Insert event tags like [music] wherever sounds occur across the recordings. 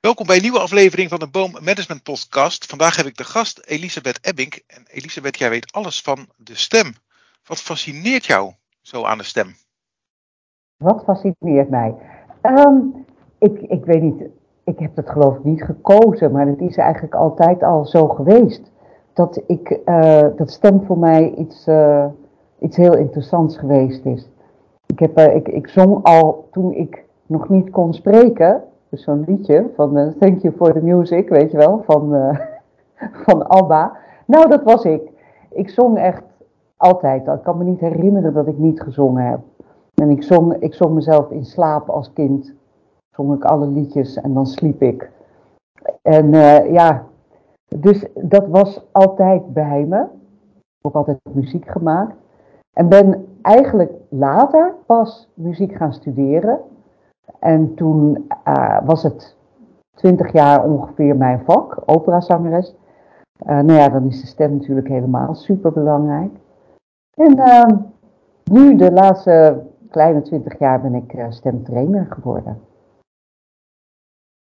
Welkom bij een nieuwe aflevering van de Boom Management Podcast. Vandaag heb ik de gast Elisabeth Ebbing. En Elisabeth, jij weet alles van de stem. Wat fascineert jou zo aan de stem? Wat fascineert mij? Ehm, ik, ik weet niet, ik heb het geloof ik niet gekozen, maar het is eigenlijk altijd al zo geweest. Dat, ik, uh, dat stem voor mij iets, uh, iets heel interessants geweest is. Ik, heb, uh, ik, ik zong al toen ik nog niet kon spreken. Dus zo'n liedje van uh, Thank You for the Music, weet je wel, van, uh, [laughs] van ABBA. Nou, dat was ik. Ik zong echt altijd. Ik kan me niet herinneren dat ik niet gezongen heb. En ik zong, ik zong mezelf in slaap als kind. Zong ik alle liedjes en dan sliep ik. En uh, ja, dus dat was altijd bij me. Ook altijd muziek gemaakt. En ben eigenlijk later pas muziek gaan studeren. En toen uh, was het twintig jaar ongeveer mijn vak, operazangeres. Uh, nou ja, dan is de stem natuurlijk helemaal super belangrijk. En uh, nu, de laatste kleine twintig jaar, ben ik stemtrainer geworden.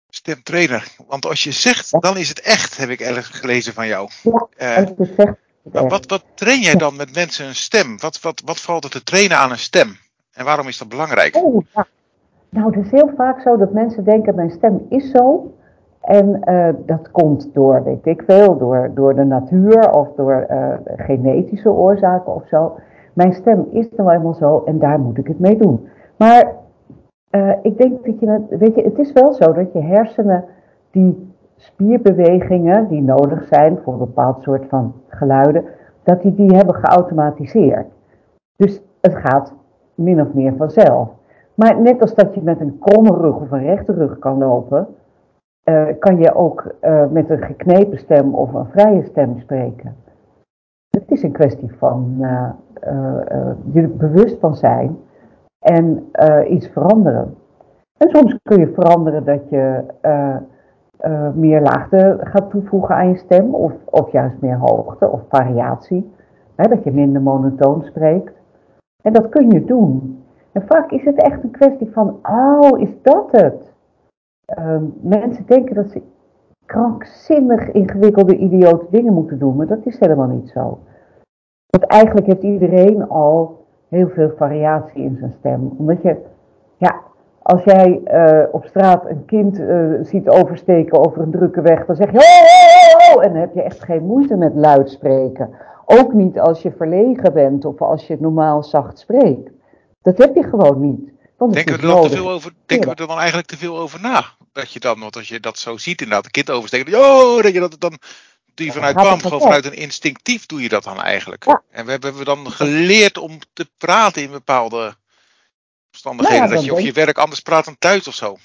Stemtrainer, want als je zegt, ja. dan is het echt, heb ik ergens gelezen van jou. Ja, als je zegt. Wat, wat train jij dan met mensen een stem? Wat, wat, wat valt er te trainen aan een stem? En waarom is dat belangrijk? Oh, ja. Nou, het is heel vaak zo dat mensen denken, mijn stem is zo. En uh, dat komt door, weet ik veel, door, door de natuur of door uh, genetische oorzaken of zo. Mijn stem is nou eenmaal zo en daar moet ik het mee doen. Maar uh, ik denk dat je, weet je, het is wel zo dat je hersenen die spierbewegingen die nodig zijn voor een bepaald soort van geluiden, dat die die hebben geautomatiseerd. Dus het gaat min of meer vanzelf. Maar net als dat je met een kromme rug of een rechte rug kan lopen, uh, kan je ook uh, met een geknepen stem of een vrije stem spreken. Het is een kwestie van uh, je bewust van zijn en iets veranderen. En soms kun je veranderen dat je meer laagte gaat toevoegen aan je stem, of, of juist meer hoogte of variatie. Hè, dat je minder monotoon spreekt. En dat kun je doen. En vaak is het echt een kwestie van, oh, is dat het? Uh, mensen denken dat ze krankzinnig ingewikkelde, idiote dingen moeten doen, maar dat is helemaal niet zo. Want eigenlijk heeft iedereen al heel veel variatie in zijn stem. Omdat je, ja, als jij uh, op straat een kind uh, ziet oversteken over een drukke weg, dan zeg je, oh, en dan heb je echt geen moeite met luid spreken. Ook niet als je verlegen bent of als je normaal zacht spreekt. Dat heb je gewoon niet. Denken we, er dan te veel over, denken we er dan eigenlijk te veel over na? Dat je dan, want als je dat zo ziet inderdaad, een kind oversteken, oh, dat je dat dan je vanuit band, gewoon vanuit een instinctief doe je dat dan eigenlijk. Ja. En we hebben we dan geleerd om te praten in bepaalde omstandigheden, nou ja, dat je op je werk anders praat dan thuis of zo.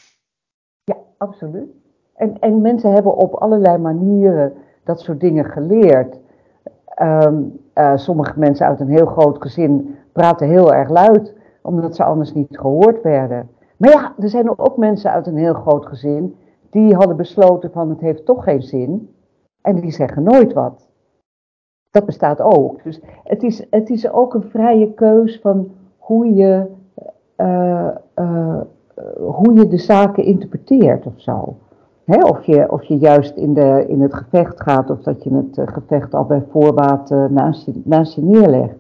Ja, absoluut. En, en mensen hebben op allerlei manieren dat soort dingen geleerd. Um, uh, sommige mensen uit een heel groot gezin praten heel erg luid, omdat ze anders niet gehoord werden. Maar ja, er zijn ook mensen uit een heel groot gezin die hadden besloten van het heeft toch geen zin. En die zeggen nooit wat. Dat bestaat ook. Dus het is, het is ook een vrije keus van hoe je, uh, uh, hoe je de zaken interpreteert of zo. Of, je, of je juist in, de, in het gevecht gaat of dat je het gevecht al bij voorbaat naast je neerlegt.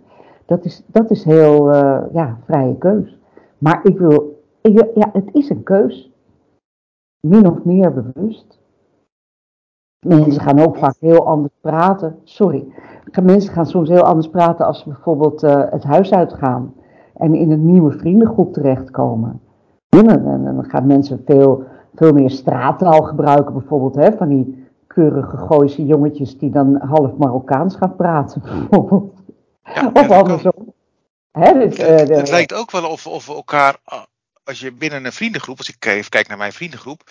Dat is, dat is heel uh, ja, vrije keus. Maar ik wil, ik, ja, het is een keus. Min of meer bewust. Mensen gaan ook vaak heel anders praten. Sorry. Mensen gaan soms heel anders praten als ze bijvoorbeeld uh, het huis uitgaan. En in een nieuwe vriendengroep terechtkomen. En dan, dan gaan mensen veel, veel meer straattaal gebruiken. Bijvoorbeeld hè, van die keurige Gooise jongetjes die dan half Marokkaans gaan praten. [laughs] Bijvoorbeeld. Ja, of andersom. Hè, dus, het, uh, de, het, lijkt ook wel of, of we elkaar, als je binnen een vriendengroep, als ik even kijk naar mijn vriendengroep,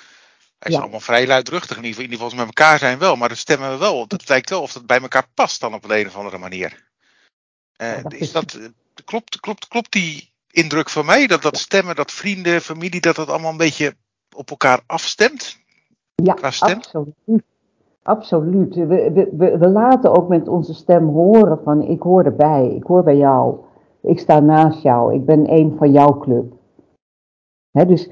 hij is ja. allemaal vrij luidruchtig. In ieder, geval, in ieder geval met elkaar zijn wel, maar dat stemmen we wel. Het lijkt wel of dat bij elkaar past dan op een of andere manier. Uh, dat is, is dat, klopt, klopt, klopt die indruk van mij? Dat dat stemmen, dat vrienden, familie, dat dat allemaal een beetje op elkaar afstemt? Ja, absoluut. Absoluut. We, we, we, laten ook met onze stem horen van ik hoor erbij, ik hoor bij jou, ik sta naast jou, ik ben een van jouw club. He, dus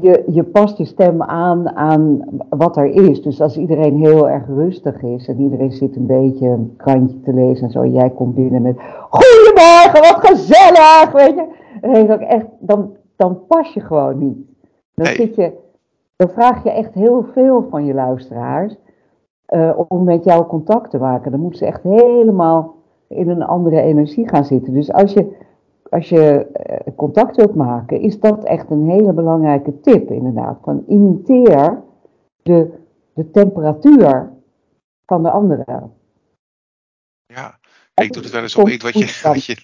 je, je past je stem aan aan wat er is. Dus als iedereen heel erg rustig is en iedereen zit een beetje een krantje te lezen en zo, en jij komt binnen met Goedemorgen, wat gezellig! Weet je, dan, ook echt, dan, dan pas je gewoon niet. Dan, zit je, dan vraag je echt heel veel van je luisteraars uh, om met jou contact te maken. Dan moeten ze echt helemaal in een andere energie gaan zitten. Dus als je als je eh, contact wilt maken, is dat echt een hele belangrijke tip inderdaad. Van imiteer de, de temperatuur van de andere. Ja, ik doe het wel eens op iets wat je, wat je,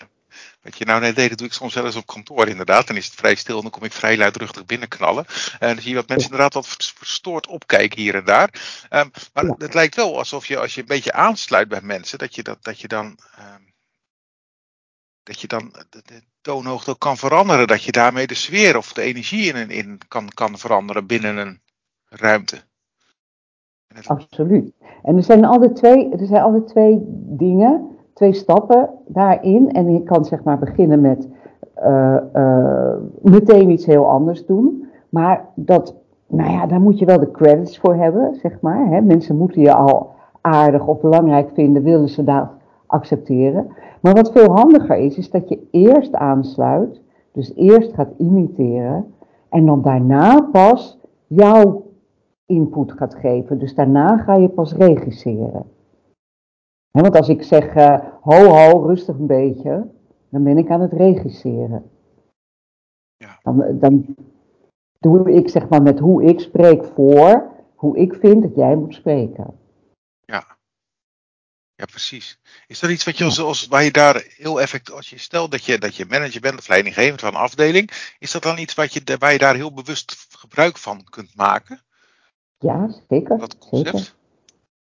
wat je nou net deed, dat doe ik soms wel eens op kantoor inderdaad. Dan is het vrij stil en dan kom ik vrij luidruchtig binnenknallen. En dan zie je wat mensen inderdaad wat verstoord opkijken hier en daar. Um, maar het lijkt wel alsof je als je een beetje aansluit bij mensen, dat je, dat, dat je dan... Um, dat je dan de, de toonhoogte kan veranderen. Dat je daarmee de sfeer of de energie in, in kan, kan veranderen binnen een ruimte. Absoluut. En er zijn altijd twee, er zijn altijd twee dingen, twee stappen daarin. En je kan zeg maar beginnen met uh, uh, meteen iets heel anders doen. Maar dat, nou ja, daar moet je wel de credits voor hebben, zeg maar. Hè. Mensen moeten je al aardig of belangrijk vinden, willen ze dat accepteren. Maar wat veel handiger is, is dat je eerst aansluit, dus eerst gaat imiteren en dan daarna pas jouw input gaat geven. Dus daarna ga je pas regisseren. Want als ik zeg, uh, ho ho, rustig een beetje, dan ben ik aan het regisseren. Ja. Dan, dan doe ik zeg maar met hoe ik spreek voor, hoe ik vind dat jij moet spreken. Ja, precies. Is er iets wat je als, als waar je daar heel effectief, als je stelt dat je, dat je manager bent of leidinggevend van een afdeling, is dat dan iets wat je, waar je daar heel bewust gebruik van kunt maken? Ja, zeker. Dat concept? Zeker.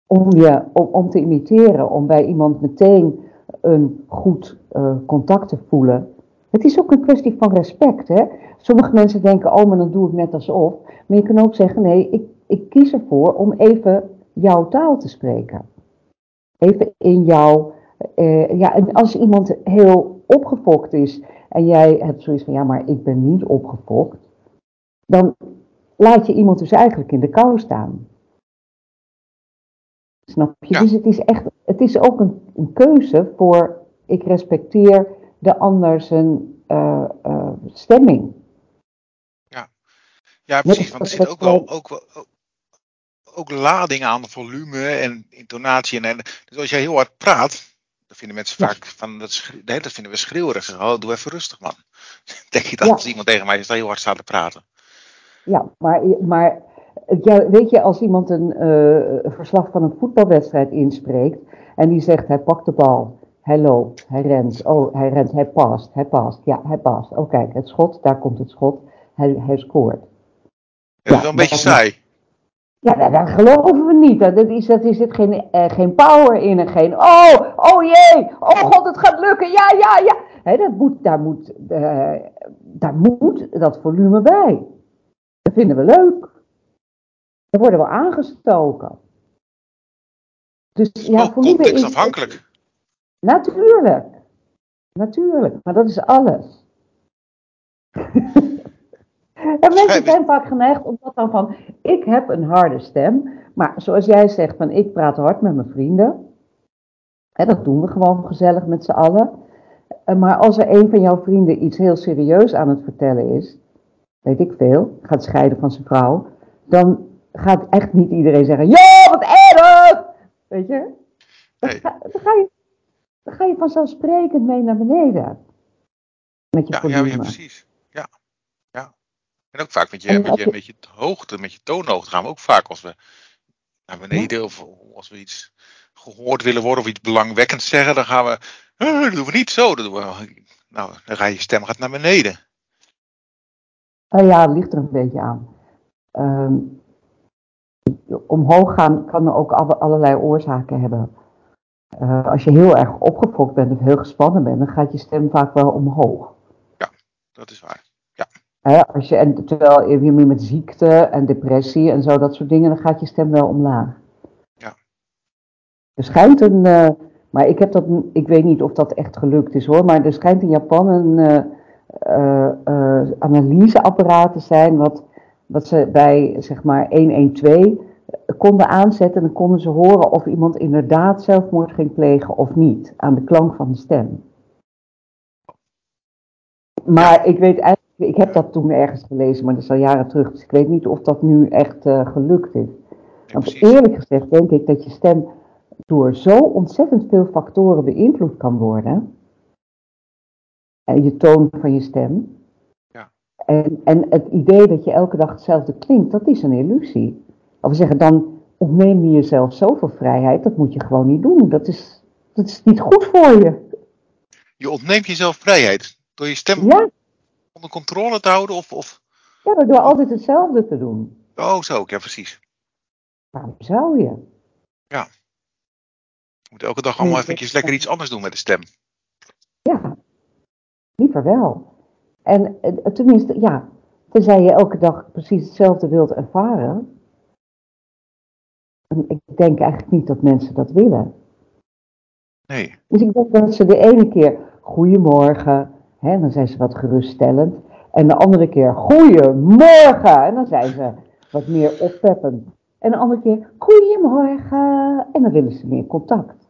Om, je, om, om te imiteren, om bij iemand meteen een goed uh, contact te voelen. Het is ook een kwestie van respect. Hè? Sommige mensen denken, oh, maar dan doe ik net alsof. Maar je kan ook zeggen, nee, ik, ik kies ervoor om even jouw taal te spreken even in jou. Uh, ja, en als iemand heel opgefokt is en jij hebt zoiets van ja, maar ik ben niet opgefokt, dan laat je iemand dus eigenlijk in de kou staan. Snap je? Dus het is echt, het is ook een, een, keuze voor ik respecteer de ander zijn uh, uh, stemming. Ja. ja, precies. Want er zit ook wel, ook wel, ook lading aan volume en intonatie. En, dus als jij heel hard praat, dan vinden mensen vaak van dat, nee, dat vinden we schreeuwerig. Oh, doe even rustig, man. [laughs] Denk je dat als iemand tegen mij is dat heel hard staat te praten? Ja, maar, maar ja, weet je, als iemand een uh, verslag van een voetbalwedstrijd inspreekt en die zegt hij pakt de bal, hij loopt, hij rent, oh hij rent, hij past, hij past, ja hij past. Oh kijk, het schot, daar komt het schot, hij, hij scoort. Ja, dat is wel een beetje saai. Ja, dat, geloven we niet. Dat is, dat is het geen, uh, geen power in en geen, oh, oh jee, oh god, het gaat lukken, ja, ja, ja. He, dat moet, daar, moet, uh, daar moet dat volume bij. Dat vinden we leuk. Daar worden we aangestoken. Dus ja, is... afhankelijk. Natuurlijk. Natuurlijk, maar dat is alles. [laughs] En mensen zijn vaak geneigd om dat dan van, ik heb een harde stem, maar zoals jij zegt van, ik praat hard met mijn vrienden. Hè, dat doen we gewoon gezellig met z'n allen. Eh, maar als er een van jouw vrienden iets heel serieus aan het vertellen is, weet ik veel, gaat scheiden van zijn vrouw, dan gaat echt niet iedereen zeggen, ja, wat erg! Weet je? Dan, ga, dan, ga je dan ga je vanzelfsprekend mee naar beneden. Met je ja, ja, precies. En ook vaak met je, met je, met je hoogte, met je toonhoogte gaan we ook vaak als we naar beneden of als we iets gehoord willen worden of iets belangwekkends zeggen, dan gaan we, dat doen we niet zo. Dat doen we, nou, dan ga je stem gaat naar beneden. Uh, ja, het ligt er een beetje aan. Ehm, omhoog gaan kan ook allerlei oorzaken hebben. Uh, als je heel erg opgefokt bent of heel gespannen bent, dan gaat je stem vaak wel omhoog. Ja, dat is waar. als je, en terwijl je met ziekte en depressie en zo, dat soort dingen, dan gaat je stem wel omlaag. Ja. Er schijnt een, uh, maar ik heb dat, ik weet niet of dat echt gelukt is hoor, maar er schijnt in Japan een, uh, analyseapparaten zijn, wat, wat ze bij zeg maar 112 konden aanzetten. En dan konden ze horen of iemand inderdaad zelfmoord ging plegen of niet, aan de klank van de stem. Maar ik weet eigenlijk, ik heb dat toen ergens gelezen, maar dat is al jaren terug. Dus ik weet niet of dat nu echt uh, gelukt is. Want eerlijk gezegd denk ik dat je stem door zo ontzettend veel factoren beïnvloed kan worden. En je toon van je stem. En, en het idee dat je elke dag hetzelfde klinkt, dat is een illusie. Of we zeggen, dan ontneem je jezelf zoveel vrijheid, dat moet je gewoon niet doen. Dat is, dat is niet goed voor je. Je ontneemt jezelf vrijheid door je stem ja. onder controle te houden? Of, of... Ja, door altijd hetzelfde te doen. Oh, zo, ja, precies. Waarom zou je? Ja. Je moet elke dag allemaal eventjes lekker iets anders doen met de stem. Ja, liever wel. En eh, tenminste, ja, tenzij je elke dag precies hetzelfde wilt ervaren. En ik denk eigenlijk niet dat mensen dat willen. Nee. Dus ik denk dat ze de ene keer goedemorgen, hè, dan zijn ze wat geruststellend. En de andere keer goedemorgen, en dan zijn ze wat meer oppeppend. En de andere keer goedemorgen, en dan willen ze meer contact.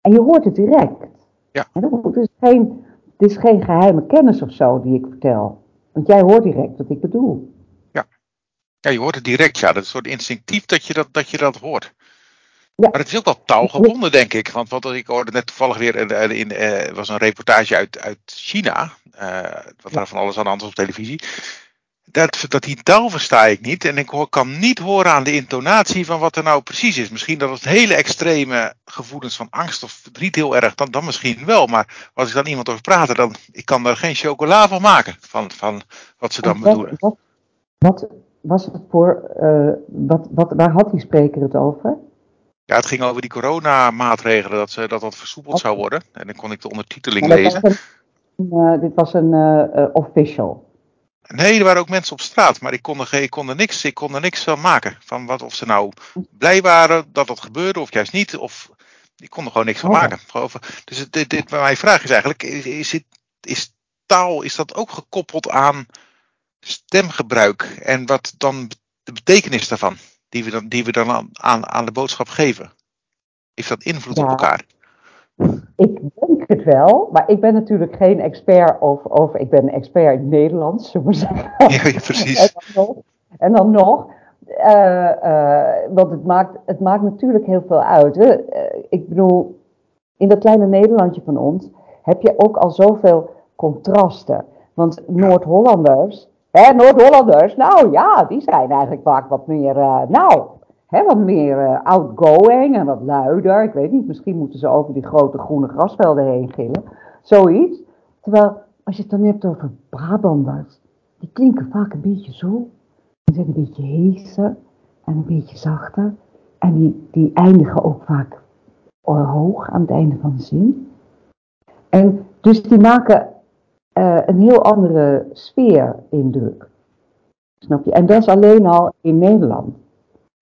En je hoort het direct. Ja. En het, is geen, het is geen geheime kennis of zo die ik vertel. Want jij hoort direct wat ik bedoel. Ja, je hoort het direct, ja. Dat is een soort instinctief dat je dat, dat, je dat hoort. Ja. Maar het is ook wel taalgebonden, denk ik. Want wat ik hoorde net toevallig weer, in, in, uh, was een reportage uit, uit China. Uh, wat daar van alles aan de hand op televisie. Dat, dat die taal versta ik niet. En ik hoor, kan niet horen aan de intonatie van wat er nou precies is. Misschien dat het hele extreme gevoelens van angst of verdriet heel erg, dan, dan misschien wel. Maar als ik dan iemand over praten, dan ik kan er geen chocola van maken. Van, van wat ze dan bedoelen. Wat, wat, was het voor, uh, wat, wat, waar had die spreker het over? Ja, het ging over die coronamaatregelen, dat, ze, dat dat versoepeld zou worden. En dan kon ik de ondertiteling lezen. Was een, uh, dit was een uh, official. Nee, er waren ook mensen op straat, maar ik kon er, ik kon er, niks, ik kon er niks van maken. Van wat, of ze nou blij waren dat dat gebeurde of juist niet. Of, ik kon er gewoon niks van oh. maken. Dus dit, dit, mijn vraag is eigenlijk, is, is, is taal, is dat ook gekoppeld aan stemgebruik en wat dan de betekenis daarvan, die we dan, die we dan aan, aan de boodschap geven? Heeft dat invloed op elkaar? Ik denk het wel, maar ik ben natuurlijk geen expert over, over ik ben een expert in Nederlands, zullen we zeggen. [laughs] Ja, precies. en dan nog, en dan nog uh, uh, want het maakt, het maakt natuurlijk heel veel uit. Uh, ik bedoel, in dat kleine Nederlandje van ons heb je ook al zoveel contrasten. Want Noord-Hollanders, Hè, Noord-Hollanders, nou ja, die zijn eigenlijk vaak wat meer, nou, hè, wat meer uh, outgoing en wat luider. Ik weet niet, misschien moeten ze over die grote groene grasvelden heen gillen. Zoiets. Terwijl, als je het dan hebt over Brabanders, die klinken vaak een beetje zo. Die zijn een beetje heeser en een beetje zachter. En die, die eindigen ook vaak uh, hoog aan het einde van de zin. En dus die maken uh, een heel andere sfeerindruk. Snap je? En dat is alleen al in Nederland.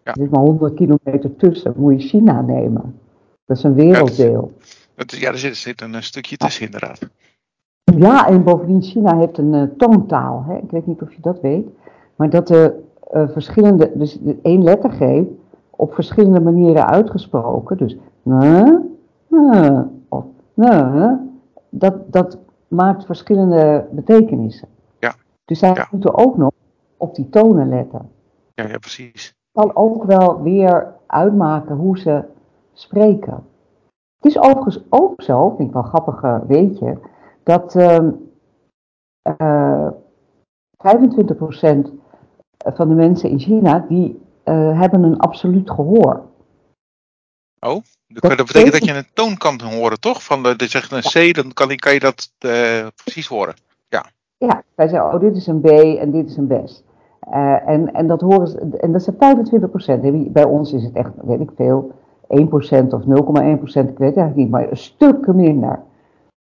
Ja. Er is maar 100 kilometer tussen. Moet je China nemen. Dat is een werelddeel. Ja, ja er zit, zit, een stukje tussen, inderdaad. Ja, en bovendien, China heeft een uh, toontaal. Hè? Ik weet niet of je dat weet. Maar dat er uh, verschillende, dus één lettergreep op verschillende manieren uitgesproken. Dus, uh, of, dat, dat maakt verschillende betekenissen. Ja. Dus zij moeten ook nog op die tonen letten. Ja, ja, precies. Kan ook wel weer uitmaken hoe ze spreken. Het is overigens ook zo, vind ik wel grappig uh, weetje, dat uh, uh, 25% van de mensen in China die uh, hebben een absoluut gehoor. Oh? Dat, dat betekent dat je een toon kan horen, toch? Van de, de zegt een C, dan kan, kan je dat precies horen. Ja. Ja, wij zeggen, oh, dit is een B en dit is een best. Uh, en, en dat horen ze, en dat is 25 procent. Bij ons is het echt, weet ik veel, 1 procent of 0,1 procent, ik weet het eigenlijk niet, maar een stuk minder.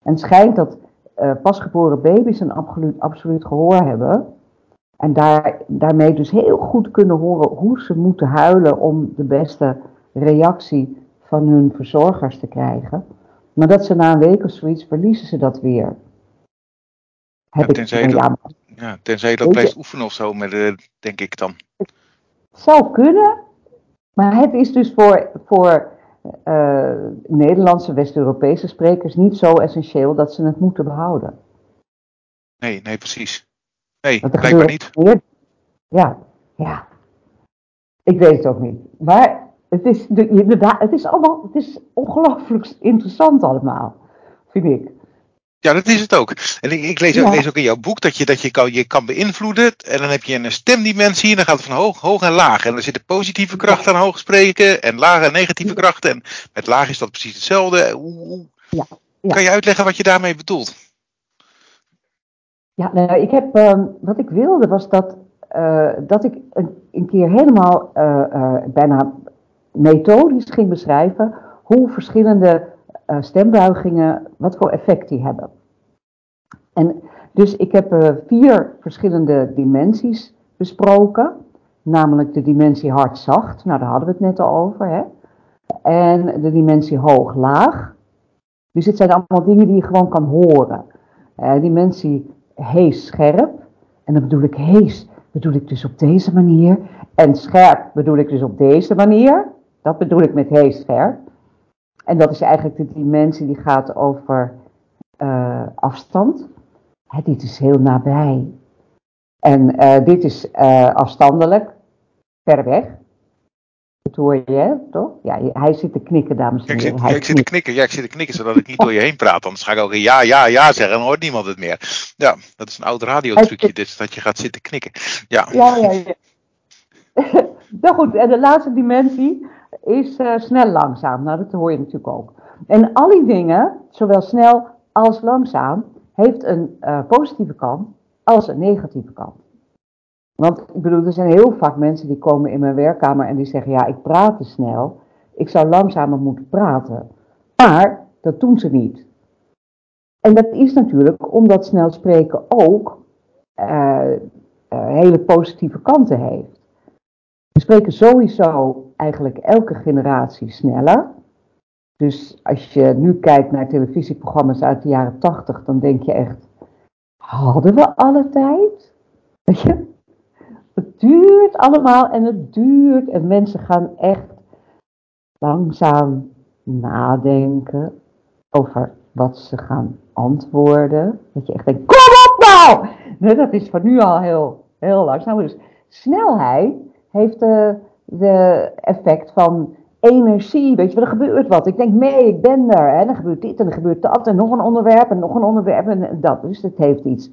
En het schijnt dat uh, pasgeboren baby's een absoluut, absoluut gehoor hebben. En daar, daarmee dus heel goed kunnen horen hoe ze moeten huilen om de beste reactie van hun verzorgers te krijgen. Maar dat ze na een week of zoiets verliezen ze dat weer. Heb ja, ik, ja, tenzij je dat blijft oefenen of zo, met, uh, denk ik dan. Het zou kunnen, maar het is dus voor, voor uh, Nederlandse, West-Europese sprekers niet zo essentieel dat ze het moeten behouden. Nee, nee, precies. Nee, blijkbaar niet. Meer. Ja, ja. Ik weet het ook niet. Maar het is, inderdaad, het is allemaal, het is ongelooflijk interessant allemaal, vind ik. Ja, dat is het ook. En ik, ik lees, lees, ook in jouw boek dat je, dat je, kan, je kan beïnvloeden. En dan heb je een stemdimensie en dan gaat het van hoog, hoog en laag. En dan zitten positieve krachten aan hoog spreken en lage en negatieve krachten. En met laag is dat precies hetzelfde. Ja, Kan je uitleggen wat je daarmee bedoelt? Ja, nou, ik heb, uh, wat ik wilde was dat, uh, dat ik een, een keer helemaal uh, bijna methodisch ging beschrijven hoe verschillende uh, stembuigingen, wat voor effect die hebben. En dus ik heb uh, vier verschillende dimensies besproken, namelijk de dimensie hard-zacht, nou daar hadden we het net al over, hè? en de dimensie hoog-laag. Dus het zijn allemaal dingen die je gewoon kan horen. Uh, dimensie hees-scherp, en dan bedoel ik hees, bedoel ik dus op deze manier, en scherp bedoel ik dus op deze manier. Dat bedoel ik met hees-scherp. En dat is eigenlijk de dimensie die gaat over uh, afstand. Hè, dit is heel nabij. En uh, dit is uh, afstandelijk, ver weg. Dat hoor je, hè, toch? Ja, hij zit te knikken, dames en heren. Ik zit, ik zit te knikken, ja, ik zit te knikken, zodat ik niet door je heen praat. Anders ga ik ook ja, ja, ja zeggen en dan hoort niemand het meer. Ja, dat is een oud radiotrucje, dus dat je gaat zitten knikken. Ja, ja, ja. ja. [laughs] nou goed, en de laatste dimensie, is uh, snel langzaam. Nou, dat hoor je natuurlijk ook. En al die dingen, zowel snel als langzaam, heeft een uh, positieve kant als een negatieve kant. Want ik bedoel, er zijn heel vaak mensen die komen in mijn werkkamer en die zeggen: Ja, ik praat te snel. Ik zou langzamer moeten praten. Maar dat doen ze niet. En dat is natuurlijk omdat snel spreken ook uh, hele positieve kanten heeft. We spreken sowieso eigenlijk elke generatie sneller. Dus als je nu kijkt naar televisieprogramma's uit de jaren 80, dan denk je echt, hadden we alle tijd? Weet je? Het duurt allemaal en het duurt en mensen gaan echt langzaam nadenken over wat ze gaan antwoorden. Dat je echt denkt, kom op nou! Nee, dat is van nu al heel, heel langzaam. Dus snelheid heeft de, de effect van energie. Weet je er gebeurt wat. Ik denk, nee, ik ben er. En dan gebeurt dit en dan gebeurt dat. En nog een onderwerp en nog een onderwerp en dat. Dus het heeft iets,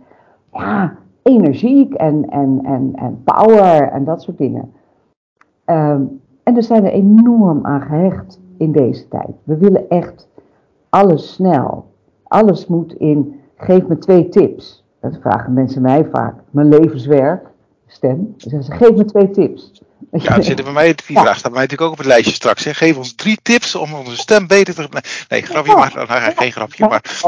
ja, energiek en, en, en, en power en dat soort dingen. Um, en er zijn er enorm aan gehecht in deze tijd. We willen echt alles snel. Alles moet in, geef me twee tips. Dat vragen mensen mij vaak. Mijn levenswerk stem. ze, geef me twee tips. Ja, dat zitten bij mij, die vraag staat mij natuurlijk ook op het lijstje straks. Hè. Geef ons drie tips om onze stem beter te... Nee, grapje maar. Nou, geen grapje, maar...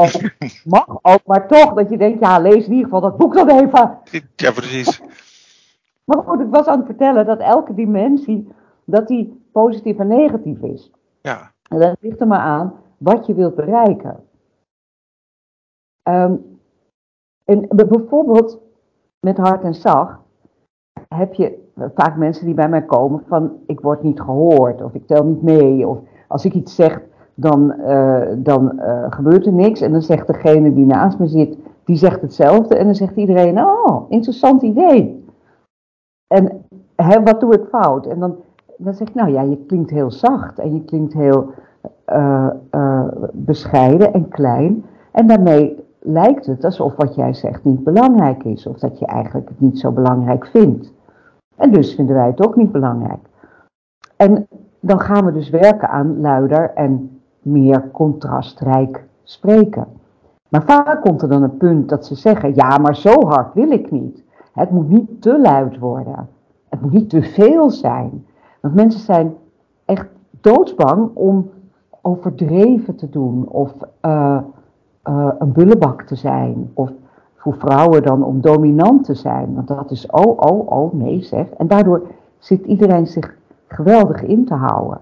Mag ook, maar toch dat je denkt, ja, lees in ieder geval dat boek dan even. Ja, precies. Maar goed, ik was aan het vertellen dat elke dimensie, dat die positief en negatief is. Ja. En dat ligt er maar aan wat je wilt bereiken. Um, en bijvoorbeeld met hart en zacht heb je vaak mensen die bij mij komen van ik word niet gehoord of ik tel niet mee of als ik iets zeg dan, uh, dan uh, gebeurt er niks en dan zegt degene die naast me zit, die zegt hetzelfde en dan zegt iedereen, oh, interessant idee. En hè, wat doe ik fout? En dan, dan zeg ik, nou ja, je klinkt heel zacht en je klinkt heel bescheiden en klein en daarmee lijkt het alsof wat jij zegt niet belangrijk is of dat je eigenlijk het niet zo belangrijk vindt. En dus vinden wij het ook niet belangrijk. En dan gaan we dus werken aan luider en meer contrastrijk spreken. Maar vaak komt er dan een punt dat ze zeggen: ja, maar zo hard wil ik niet. Het moet niet te luid worden. Het moet niet te veel zijn. Want mensen zijn echt doodsbang om overdreven te doen of uh, uh, een bullebak te zijn of voor vrouwen dan om dominant te zijn. Want dat is oh, oh, oh, nee zeg. En daardoor zit iedereen zich geweldig in te houden.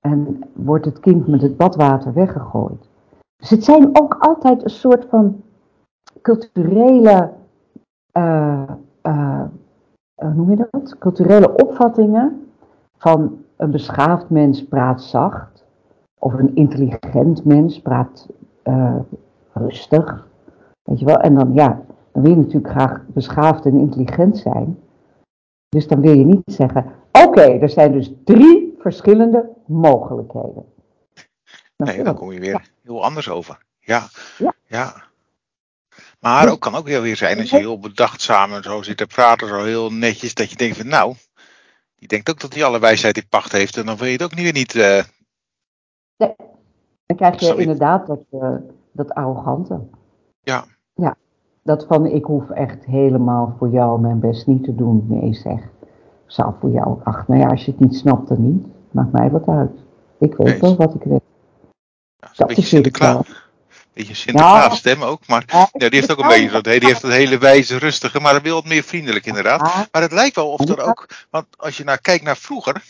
En wordt het kind met het badwater weggegooid. Dus het zijn ook altijd een soort van culturele, uh, hoe noem je dat? Culturele opvattingen van een beschaafd mens praat zacht, of een intelligent mens praat rustig. Weet je wel? En dan, ja, dan wil je natuurlijk graag beschaafd en intelligent zijn. Dus dan wil je niet zeggen, oké, er zijn dus drie verschillende mogelijkheden. nee, dan kom je weer heel anders over. Ja, ja. ja. Maar ook kan ook heel weer zijn als je heel bedachtzaam en zo zit te praten, zo heel netjes, dat je denkt van nou, die denkt ook dat hij alle wijsheid in pacht heeft en dan wil je het ook niet weer niet... Uh... Nee, dan krijg je inderdaad dat, uh, dat arrogante. Ja. Dat van ik hoef echt helemaal voor jou mijn best niet te doen. Nee zeg, zou voor jou, ach nou ja, als je het niet snapt dan niet. Maakt mij wat uit. Ik weet wel wat ik weet. Ja, dat een beetje Sinterklaas. Beetje Sinterklaas stem ook, maar ja, die heeft ook een beetje dat, die heeft een hele wijze, rustige, maar wil wat meer vriendelijk inderdaad. Maar het lijkt wel of er ook, want als je naar kijkt naar vroeger,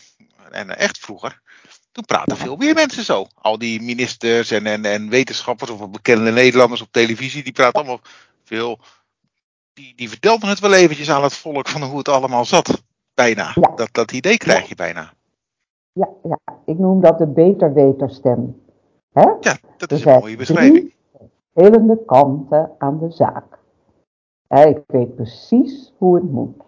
en echt vroeger, toen praten veel meer mensen zo. Al die ministers en, en, en wetenschappers of bekende Nederlanders op televisie, die praten allemaal veel. Die, die vertelden het wel eventjes aan het volk van hoe het allemaal zat. Bijna. Dat, dat idee krijg je bijna. Ja, ja, ik noem dat de beter-weterstem. Hè? Ja, dat is een mooie beschrijving. Verschillende kanten aan de zaak. ik weet precies hoe het moet.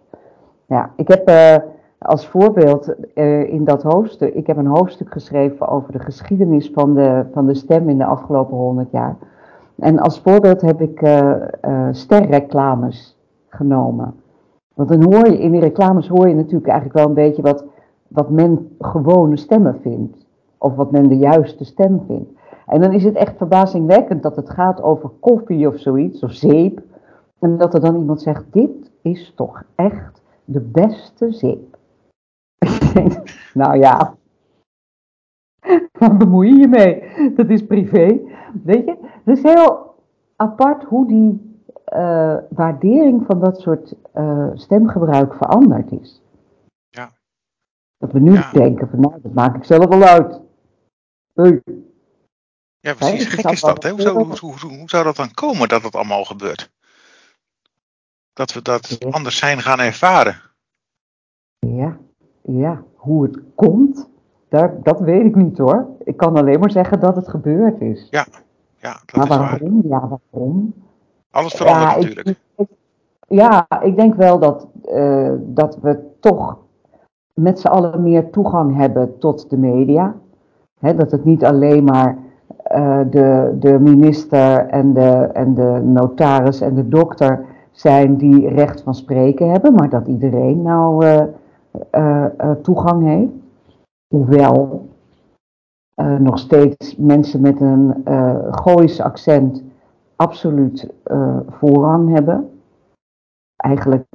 Ja, ik heb uh, als voorbeeld uh, in dat hoofdstuk, ik heb een hoofdstuk geschreven over de geschiedenis van de, van de stem in de afgelopen honderd jaar. En als voorbeeld heb ik uh, sterreclames genomen. Want dan hoor je in die reclames hoor je natuurlijk eigenlijk wel een beetje wat, wat men gewone stemmen vindt. Of wat men de juiste stem vindt. En dan is het echt verbazingwekkend dat het gaat over koffie of zoiets, of zeep. En dat er dan iemand zegt, dit is toch echt de beste zeep. [laughs] nou ja, [laughs] waar bemoei je je mee? Dat is privé. Weet je, is heel apart hoe die uh, waardering van dat soort uh, stemgebruik veranderd is. Ja. Dat we nu denken van nou, dat maak ik zelf wel uit. Hey. Ja, precies. Gek is dat, hè? Hoe zou, hoe, hoe, hoe zou dat dan komen dat het allemaal gebeurt? Dat we dat anders zijn gaan ervaren. Ja, ja. Hoe het komt, daar, dat weet ik niet hoor. Ik kan alleen maar zeggen dat het gebeurd is. Ja, ja dat maar is waarom? Waar. Ja, waarom? Alles verandert ja, natuurlijk. Ik, ja, ik denk wel dat, uh, dat we toch met z'n allen meer toegang hebben tot de media. He, dat het niet alleen maar uh, de, de minister en de, en de notaris en de dokter zijn die recht van spreken hebben, maar dat iedereen nou uh, toegang heeft. Hoewel nog steeds mensen met een Goois accent absoluut uh, voorrang hebben. Eigenlijk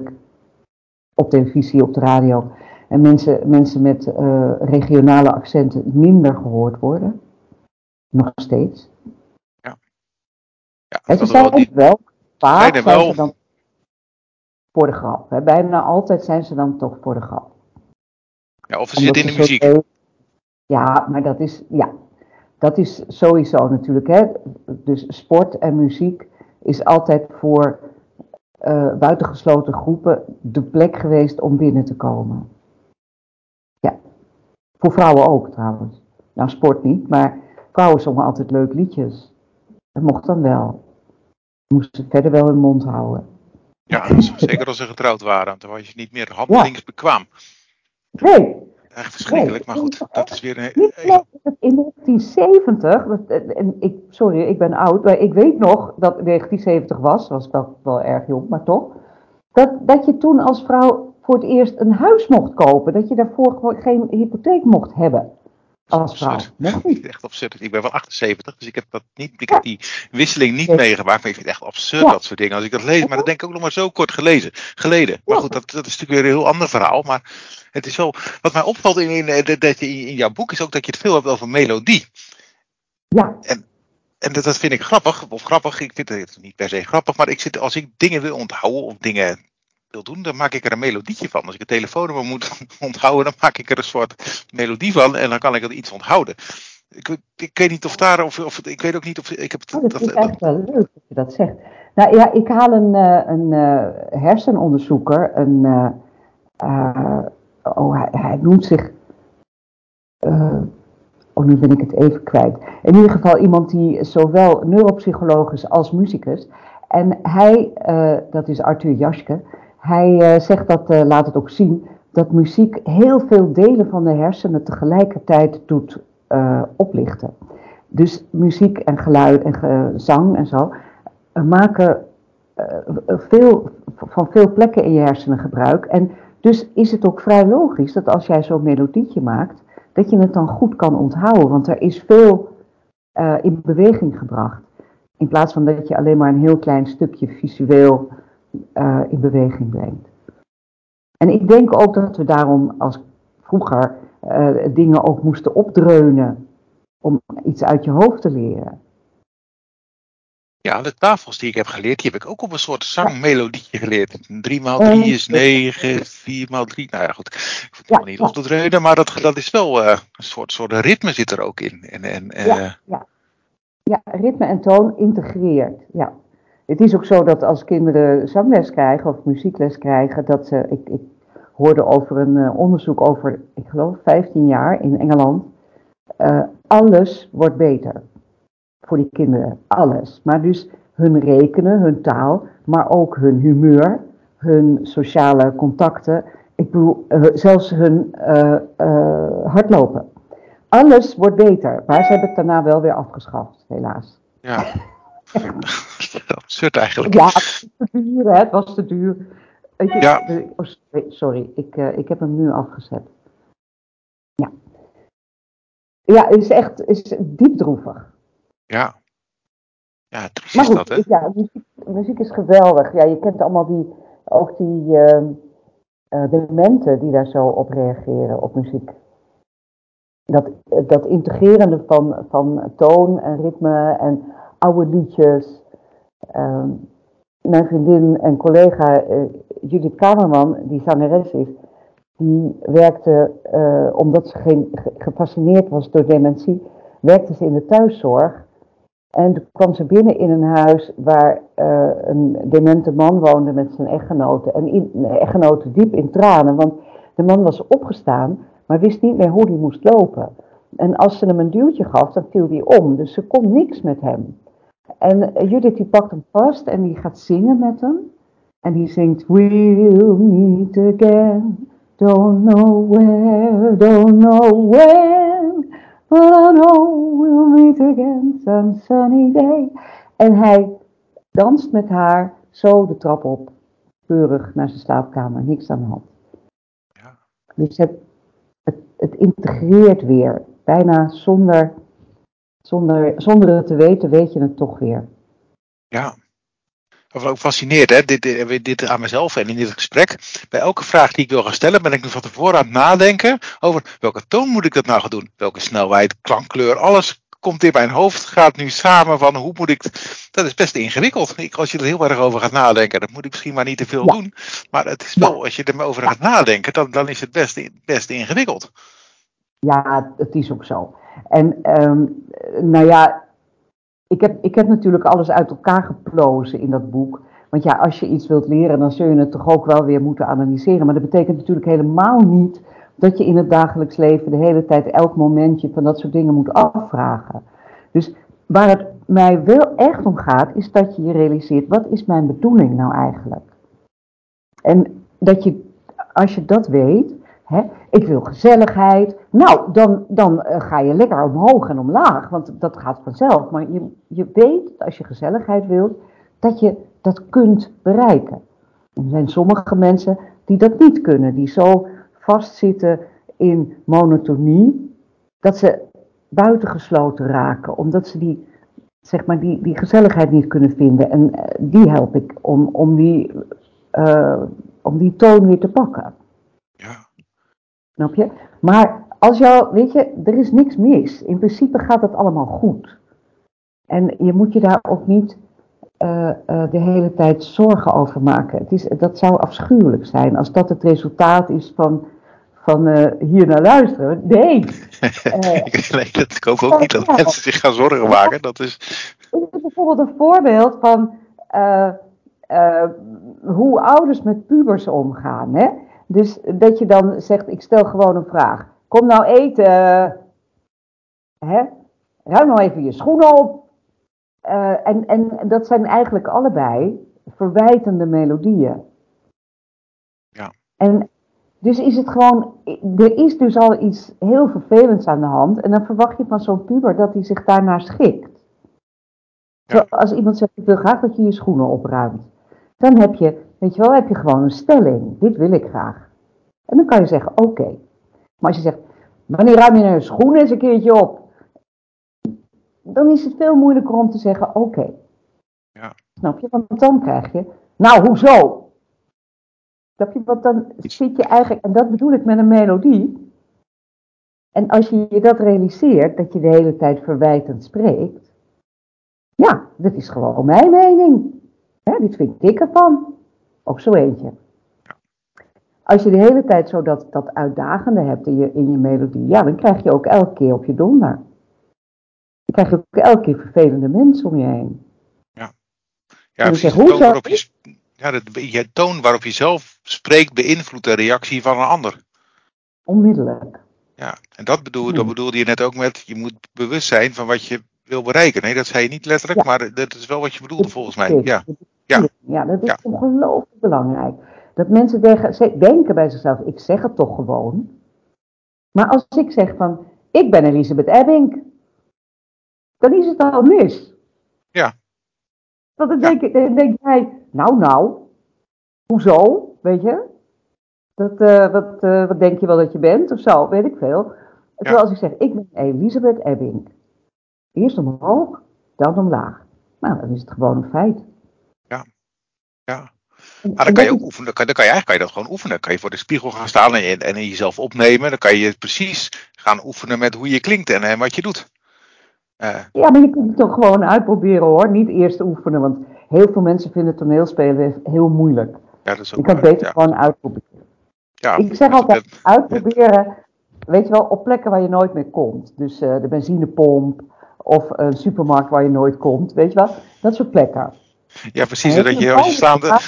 op televisie, op de radio. En mensen, mensen met uh, regionale accenten minder gehoord worden. Nog steeds. Ja. ja en ze zijn wel, wel vaak zijn, wel... ze dan voor de grap. Hè. Bijna altijd zijn ze dan toch voor de grap. Ja, of ze zitten in de muziek. Ja, maar dat is, ja, dat is sowieso natuurlijk. Hè? Dus sport en muziek is altijd voor uh, buitengesloten groepen de plek geweest om binnen te komen. Ja, voor vrouwen ook trouwens. Nou, sport niet, maar vrouwen zongen altijd leuk liedjes. Dat mocht dan wel. Moesten verder wel hun mond houden. Ja, zeker als ze getrouwd waren. Dan was je niet meer handelingsbekwaam. Nee, Echt verschrikkelijk, maar goed, dat is weer een... In 1970, en ik, sorry, ik ben oud, maar ik weet nog dat 1970 was, was wel, wel erg jong, maar toch. Dat, dat je toen als vrouw voor het eerst een huis mocht kopen, dat je daarvoor geen hypotheek mocht hebben als vrouw. Niet. Echt absurd. Ik ben wel 78, dus ik heb, dat niet, ik heb die wisseling niet meegemaakt. Maar ik vind het echt absurd, dat soort dingen. Als ik dat lees, maar dat denk ik ook nog maar zo kort gelezen, geleden. Maar goed, dat, dat is natuurlijk weer een heel ander verhaal. Maar het is wel, wat mij opvalt in, in, dat je in jouw boek is ook dat je het veel hebt over melodie. Ja. En, en dat, dat vind ik grappig, of grappig, ik vind het niet per se grappig, maar ik zit, als ik dingen wil onthouden of dingen wil doen, dan maak ik er een melodietje van. Als ik een telefoonnummer moet [laughs] onthouden, dan maak ik er een soort melodie van en dan kan ik er iets onthouden. Ik, ik, weet niet of daar, of, of ik weet ook niet of ik heb. Oh, dat, dat is eigenlijk wel leuk dat je dat zegt. Nou ja, ik haal een, een hersenonderzoeker, een, oh, hij, hij, noemt zich, oh nu ben ik het even kwijt. In ieder geval iemand die zowel neuropsycholoog is als muzikus. En hij, dat is Arthur Jaschke, hij zegt dat, laat het ook zien, dat muziek heel veel delen van de hersenen tegelijkertijd doet uh, oplichten. Dus muziek en geluid en zang en zo maken veel, van veel plekken in je hersenen gebruik. En dus is het ook vrij logisch dat als jij zo'n melodietje maakt, dat je het dan goed kan onthouden. Want er is veel in beweging gebracht. In plaats van dat je alleen maar een heel klein stukje visueel in beweging brengt. En ik denk ook dat we daarom als vroeger uh, dingen ook moesten opdreunen om iets uit je hoofd te leren. Ja, de tafels die ik heb geleerd, die heb ik ook op een soort zangmelodietje geleerd. 3 x 3 is 9, 4 x 3. Nou ja, goed. Ik hoef het ja, niet op te dreunen, maar dat, dat is wel uh, een soort, soort ritme zit er ook in. En, en, ja, ja. ja, ritme en toon integreert. Ja. Het is ook zo dat als kinderen zangles krijgen of muziekles krijgen, dat ze, ik, ik hoorde over een uh, onderzoek over, ik geloof, 15 jaar in Engeland. Uh, alles wordt beter voor die kinderen, alles. Maar dus hun rekenen, hun taal, maar ook hun humeur, hun sociale contacten. Ik bedoel, uh, zelfs hun hardlopen. Alles wordt beter, maar ze hebben het daarna wel weer afgeschaft, helaas. Ja. [laughs] Absurd eigenlijk. Ja, het was te duur, hè? het was te duur. Ja. Oh, sorry, ik, uh, ik heb hem nu afgezet. Ja. Ja, het is echt is diep droevig. Ja. Ja, triest is dat, hè? Ja, muziek, muziek, is geweldig. Ja, je kent allemaal die, ook die uh, uh, dementen die daar zo op reageren, op muziek. Dat, dat integrerende van, van toon en ritme en oude liedjes. Uh, mijn vriendin en collega uh, Judith Kamerman, die zangeres is, die werkte, uh, omdat ze geen, gefascineerd was door dementie, werkte ze in de thuiszorg. En toen kwam ze binnen in een huis waar uh, een demente man woonde met zijn echtgenote. En in, echtgenote diep in tranen, want de man was opgestaan, maar wist niet meer hoe hij moest lopen. En als ze hem een duwtje gaf, dan viel hij om. Dus ze kon niks met hem. En Judith die pakt hem vast en die gaat zingen met hem. En die zingt We'll meet again, don't know where, don't know when, but I know we'll meet again some sunny day. En hij danst met haar zo de trap op, keurig naar zijn slaapkamer, niks aan de hand. Ja. Dus het, het, het integreert weer, bijna zonder zonder, zonder het te weten, weet je het toch weer. Ja. Wat ook fascineert, hè? Dit, dit aan mezelf en in dit gesprek. Bij elke vraag die ik wil gaan stellen, ben ik nu van tevoren aan het nadenken over welke toon moet ik dat nou gaan doen? Welke snelheid, klankkleur, alles komt in mijn hoofd, gaat nu samen van hoe moet ik. Dat is best ingewikkeld. Ik, als je er heel erg over gaat nadenken, dan moet ik misschien maar niet te veel doen. Maar het is wel, als je erover gaat nadenken, dan, dan is het best, best ingewikkeld. Ja, het is ook zo. En um, nou ja, ik heb, ik heb natuurlijk alles uit elkaar geplozen in dat boek. Want ja, als je iets wilt leren, dan zul je het toch ook wel weer moeten analyseren. Maar dat betekent natuurlijk helemaal niet dat je in het dagelijks leven de hele tijd elk momentje van dat soort dingen moet afvragen. Dus waar het mij wel echt om gaat, is dat je je realiseert, wat is mijn bedoeling nou eigenlijk? En dat je, als je dat weet, Hè? Ik wil gezelligheid. Nou, dan, dan uh, ga je lekker omhoog en omlaag, want dat gaat vanzelf. Maar je, je weet, als je gezelligheid wilt, dat je dat kunt bereiken. Er zijn sommige mensen die dat niet kunnen, die zo vastzitten in monotonie, dat ze buitengesloten raken, omdat ze die, zeg maar, die, die gezelligheid niet kunnen vinden. En uh, die help ik om, om, die, uh, om die toon weer te pakken. Snap je? Maar als jou, weet je, er is niks mis. In principe gaat het allemaal goed. En je moet je daar ook niet uh, uh, de hele tijd zorgen over maken. Het is, dat zou afschuwelijk zijn als dat het resultaat is van, van uh, hier naar luisteren. Nee. [laughs] nee, dat, ik hoop ook niet dat mensen zich gaan zorgen maken. Dat is... Dit is bijvoorbeeld een voorbeeld van hoe ouders met pubers omgaan. Hè? Dus dat je dan zegt, ik stel gewoon een vraag. Kom nou eten. Hè? Ruim nou even je schoenen op. Uh, en, en dat zijn eigenlijk allebei verwijtende melodieën. Ja. En dus is het gewoon, er is dus al iets heel vervelends aan de hand. En dan verwacht je van zo'n puber dat hij zich daarnaar schikt. Ja. Als iemand zegt, ik wil graag dat je je schoenen opruimt. Dan heb je, weet je wel, heb je gewoon een stelling. Dit wil ik graag. En dan kan je zeggen, oké. Maar als je zegt, wanneer ruim je nou je schoenen eens een keertje op? Dan is het veel moeilijker om te zeggen, oké. Ja. Snap je? Want dan krijg je, nou hoezo? Snap je? Want dan zit je eigenlijk, en dat bedoel ik met een melodie. En als je je dat realiseert, dat je de hele tijd verwijtend spreekt. Ja, dat is gewoon mijn mening. Hè, dit vind ik ervan. Ook zo eentje. Als je de hele tijd zo dat, dat uitdagende hebt in je, in je melodie, ja, dan krijg je ook elke keer op je donder. Dan krijg je ook elke keer vervelende mensen om je heen. Ja, ja precies. De toon, waarop je, ja de, je toon waarop je zelf spreekt beïnvloedt de reactie van een ander. Onmiddellijk. Ja, en dat, bedoel, dat bedoelde je net ook met, je moet bewust zijn van wat je wil bereiken. Nee, dat zei je niet letterlijk, maar dat is wel wat je bedoelde volgens mij. Ja, ja. ja dat is ongelooflijk belangrijk. Dat mensen denken bij zichzelf, ik zeg het toch gewoon. Maar als ik zeg van, ik ben Elisabeth Ebbing, dan is het al mis. Ja. Want dan, denk, dan denk jij, nou nou, hoezo, weet je? Dat, uh, wat, uh, wat denk je wel dat je bent of zo, weet ik veel. Terwijl als ik zeg, ik ben Elisabeth Ebbing. Eerst omhoog, dan omlaag. Nou, dan is het gewoon een feit. Ja, ja. Maar dan kan je ook oefenen, dan kan, dan kan je eigenlijk kan je dat gewoon oefenen. Dan kan je voor de spiegel gaan staan en, en jezelf opnemen. Dan kan je precies gaan oefenen met hoe je klinkt en, en wat je doet. Uh. Ja, maar je kunt het toch gewoon uitproberen hoor. Niet eerst oefenen, want heel veel mensen vinden toneelspelen heel moeilijk. Ja, dat is ook je kan het beter gewoon uitproberen. Ja, ik zeg altijd, uitproberen, weet je wel, op plekken waar je nooit meer komt. Dus uh, de benzinepomp of een supermarkt waar je nooit komt, weet je wel. Dat soort plekken. Ja, precies. Dat je als je slaande, [laughs]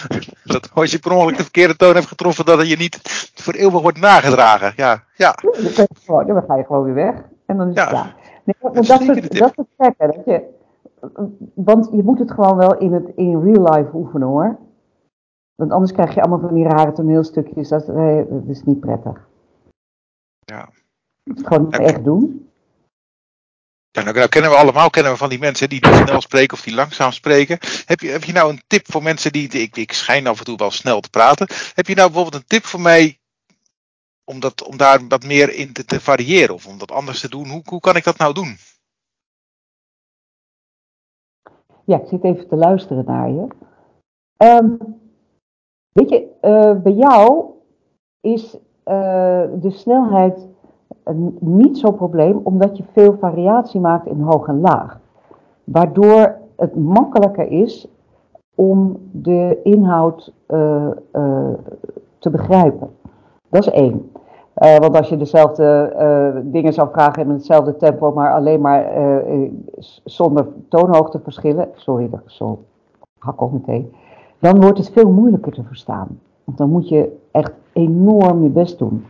dat als je per ongeluk de verkeerde toon hebt getroffen, dat je niet voor eeuwig wordt nagedragen. Ja, ja. Dan ga je gewoon weer weg en dan is het klaar. Nee, dat, dat, soort, dat soort plekken, dat je, want je moet het gewoon wel in, het, in real life oefenen hoor. Want anders krijg je allemaal van die rare toneelstukjes. Dat, dat is niet prettig. Ja. Je moet het gewoon echt doen. Nou, nou, kennen we allemaal kennen we van die mensen die snel spreken of die langzaam spreken. Heb je, heb je nou een tip voor mensen die. Ik, ik schijn af en toe wel snel te praten. Heb je nou bijvoorbeeld een tip voor mij om, dat, om daar wat meer in te, variëren of om dat anders te doen? Hoe, hoe kan ik dat nou doen? Ja, ik zit even te luisteren naar je. Um, weet je, uh, bij jou is uh, de snelheid niet zo'n probleem, omdat je veel variatie maakt in hoog en laag. Waardoor het makkelijker is om de inhoud uh, uh, te begrijpen. Dat is één. Uh, want als je dezelfde dingen zou vragen in hetzelfde tempo, maar alleen maar zonder toonhoogteverschillen, sorry, dat zo hak meteen, dan wordt het veel moeilijker te verstaan. Want dan moet je echt enorm je best doen.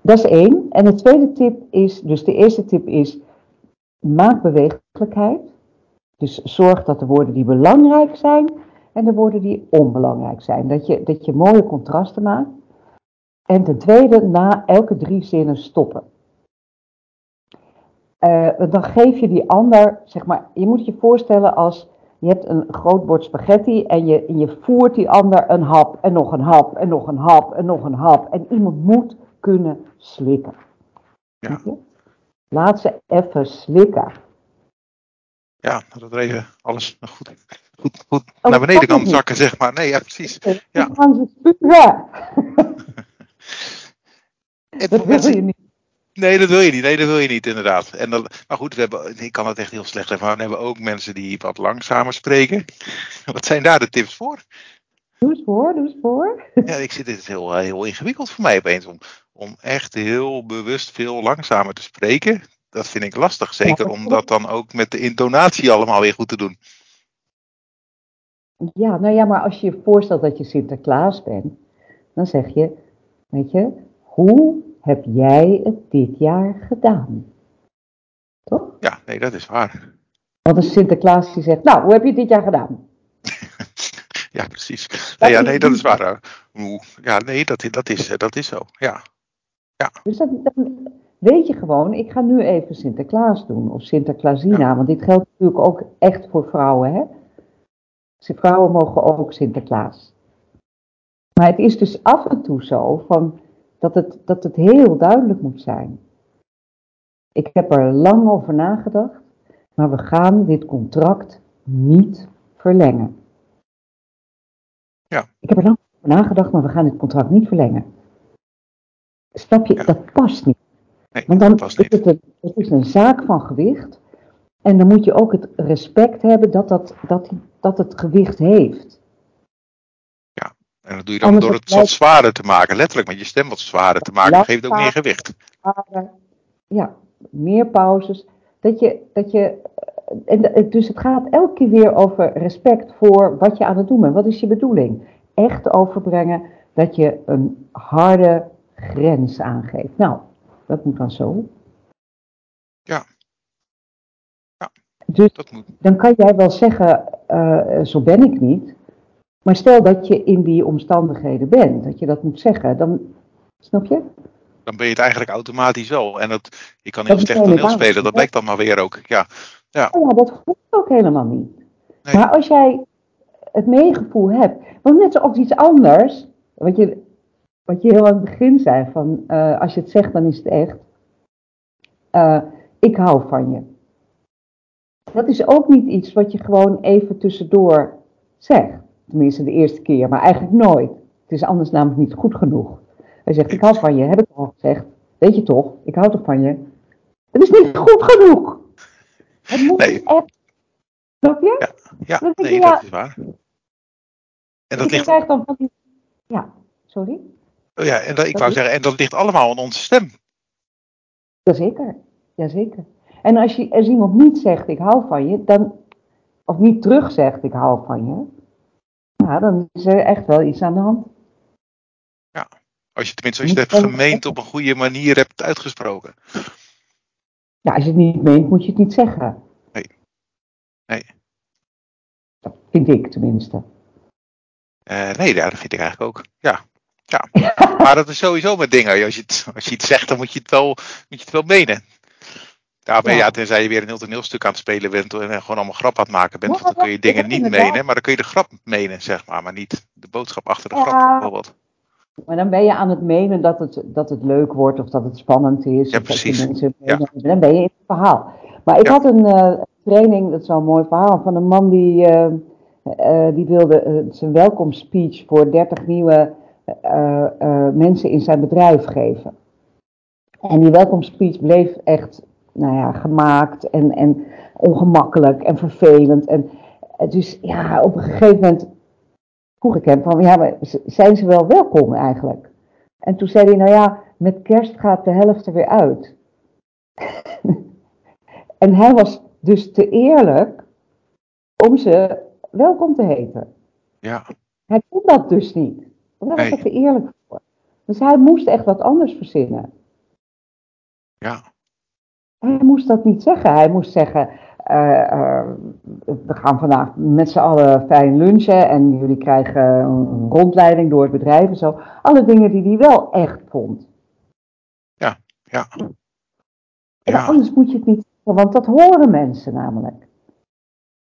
Dat is één. En de tweede tip is, dus de eerste tip is, maak bewegelijkheid. Dus zorg dat de woorden die belangrijk zijn en de woorden die onbelangrijk zijn. Dat je, dat je mooie contrasten maakt. En ten tweede, na elke drie zinnen stoppen. Uh, dan geef je die ander, zeg maar, je moet je voorstellen als je hebt een groot bord spaghetti en je, en je voert die ander een hap en nog een hap en nog een hap en nog een hap. En iemand moet kunnen slikken. Ja. Laat ze even slikken. Ja, dat even alles goed, goed, goed oh, naar beneden kan zakken, zeg maar. Nee, ja, precies. Ja. Dan gaan ze spugen. [laughs] dat wil je niet. Nee, dat wil je niet. Nee, dat wil je niet, inderdaad. En dan, maar goed, we hebben, ik kan het echt heel slecht maar we hebben ook mensen die wat langzamer spreken. [laughs] Wat zijn daar de tips voor? Doe eens voor, doe eens voor. Ja, ik zit, dit is heel, eh, heel ingewikkeld voor mij opeens om, om echt heel bewust veel langzamer te spreken. Dat vind ik lastig, zeker Ja, om dat dan ook met de intonatie allemaal weer goed te doen. Ja, nou ja, maar als je je voorstelt dat je Sinterklaas bent, dan zeg je, weet je, hoe heb jij het dit jaar gedaan? Toch? Ja, nee, dat is waar. Want een Sinterklaas die zegt, nou, hoe heb je het dit jaar gedaan? Ja, precies. Nee, ja, nee, dat is waar. eh. Ja, nee, dat, dat, is, eh, dat is zo. Ja, Dus dan, dan weet je gewoon, ik ga nu even Sinterklaas doen, of Sinterklaasina, want dit geldt natuurlijk ook echt voor vrouwen, hè? Vrouwen mogen ook Sinterklaas. Maar het is dus af en toe zo van dat, het, dat het heel duidelijk moet zijn. Ik heb er lang over nagedacht, maar we gaan dit contract niet verlengen. Ja. Ik heb er lang over nagedacht, maar we gaan dit contract niet verlengen. Snap je? Ja. Dat past niet. nee, Want dan dat past is het, een, het is een zaak van gewicht. En dan moet je ook het respect hebben dat, dat, dat, dat het gewicht heeft. En dat doe je dan Anders door het het wat zwaarder te maken. Letterlijk met je stem wat zwaarder te maken. Dat geeft ook meer gewicht. Ja, meer pauzes. Dat je, dat je, en, de- dus het gaat elke keer weer over respect voor wat je aan het doen bent. Wat is je bedoeling? Echt overbrengen dat je een harde grens aangeeft. Nou, dat moet dan zo. Ja. Ja. Dus Dat moet. dan kan jij wel zeggen, eh, zo ben ik niet. Maar stel dat je in die omstandigheden bent, dat je dat moet zeggen, dan snap je? Dan ben je het eigenlijk automatisch wel. En dat, je kan heel Dat slecht toneel spelen. Dat blijkt dan maar weer ook. Ja, Oh ja, dat hoeft ook helemaal niet. Nee. Maar als jij het meegevoel hebt, want net zoals iets anders, wat je, wat je heel aan het begin zei, van eh, als je het zegt, dan is het echt. Eh, ik hou van je. Dat is ook niet iets wat je gewoon even tussendoor zegt. Tenminste, de eerste keer, maar eigenlijk nooit. Het is anders namelijk niet goed genoeg. Hij zegt, ik hou van je, heb ik al gezegd. Weet je toch, ik hou toch van je. Dat is niet goed genoeg. Het moet Nee. echt. Snap je? ja denk je, nee, ja. dat is waar. En dat ligt, dan van. Ja, sorry. oh ja, en dat, ik dat wou is- zeggen, en dat ligt allemaal aan onze stem. Jazeker, jazeker. En als, je, als iemand niet zegt ik hou van je, dan, of niet terug zegt ik hou van je, ja, dan is er echt wel iets aan de hand. Als je tenminste, als je het hebt gemeend op een goede manier hebt uitgesproken. Ja, als je het niet meent, moet je het niet zeggen. Nee. Nee. Dat vind ik tenminste. Eh, nee, dat vind ik eigenlijk ook. Ja. ja. [laughs] Maar dat is sowieso met dingen. Als je, het, als je het zegt, dan moet je het wel, moet je het wel menen. Maar Ja. ja, tenzij je weer een heel toneelstuk aan het spelen bent en gewoon allemaal grap aan het maken bent, want dan kun je dingen niet menen, maar dan kun je de grap menen, zeg maar, maar niet de boodschap achter de grap bijvoorbeeld. Maar dan ben je aan het menen dat het, dat het leuk wordt of dat het spannend is. Ja, of dat je precies. mensen Ja. Dan ben je in het verhaal. Maar ik Ja. had een eh, training, dat is wel een mooi verhaal, van een man die, eh, eh, die wilde zijn welkomstspeech voor 30 nieuwe mensen in zijn bedrijf geven. En die welkomstspeech bleef echt nou ja, gemaakt en, en ongemakkelijk en vervelend. En dus ja, op een gegeven moment vroeg ik hem van, ja, maar zijn ze wel welkom eigenlijk? En toen zei hij, nou ja, met kerst gaat de helft er weer uit. [laughs] en hij was dus te eerlijk om ze welkom te heten. Ja, Hij kon dat dus niet. Want daar was Nee. te eerlijk voor. Dus hij moest echt wat anders verzinnen. ja, Hij moest dat niet zeggen. Hij moest zeggen, we gaan vandaag met z'n allen fijn lunchen en jullie krijgen een rondleiding door het bedrijf en zo. Alle dingen die hij wel echt vond. ja. En Ja, anders moet je het niet zeggen, want dat horen mensen namelijk.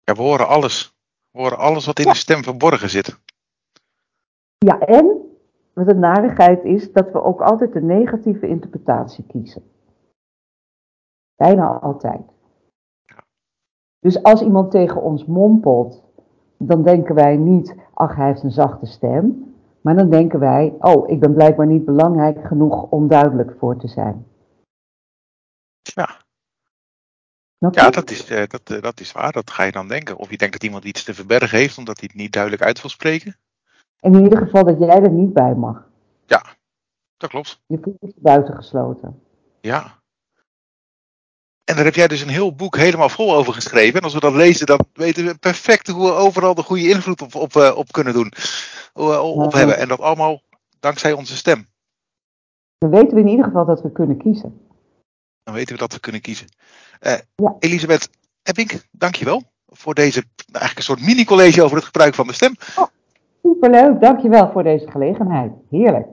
ja, we horen alles. We horen alles wat in de stem verborgen zit. Ja, en wat de narigheid is, dat we ook altijd de negatieve interpretatie kiezen. Bijna altijd. Dus als iemand tegen ons mompelt, dan denken wij niet, ach hij heeft een zachte stem. Maar dan denken wij, oh ik ben blijkbaar niet belangrijk genoeg om duidelijk voor te zijn. Ja. Ja, dat is, eh, dat, eh, dat is waar. Dat ga je dan denken. Of je denkt dat iemand iets te verbergen heeft omdat hij het niet duidelijk uit wil spreken. En in ieder geval dat jij er niet bij mag. Ja, dat klopt. Je voelt je buitengesloten. Ja. En daar heb jij dus een heel boek helemaal vol over geschreven. En als we dat lezen, dan weten we perfect hoe we overal de goede invloed op, op, eh, op kunnen doen. Op hebben. En dat allemaal dankzij onze stem. Dan weten we in ieder geval dat we kunnen kiezen. Dan weten we dat we kunnen kiezen. Uh, ja. Elisabeth Epping, dankjewel voor deze eigenlijk een soort mini-college over het gebruik van de stem. Oh, superleuk, dankjewel voor deze gelegenheid. Heerlijk.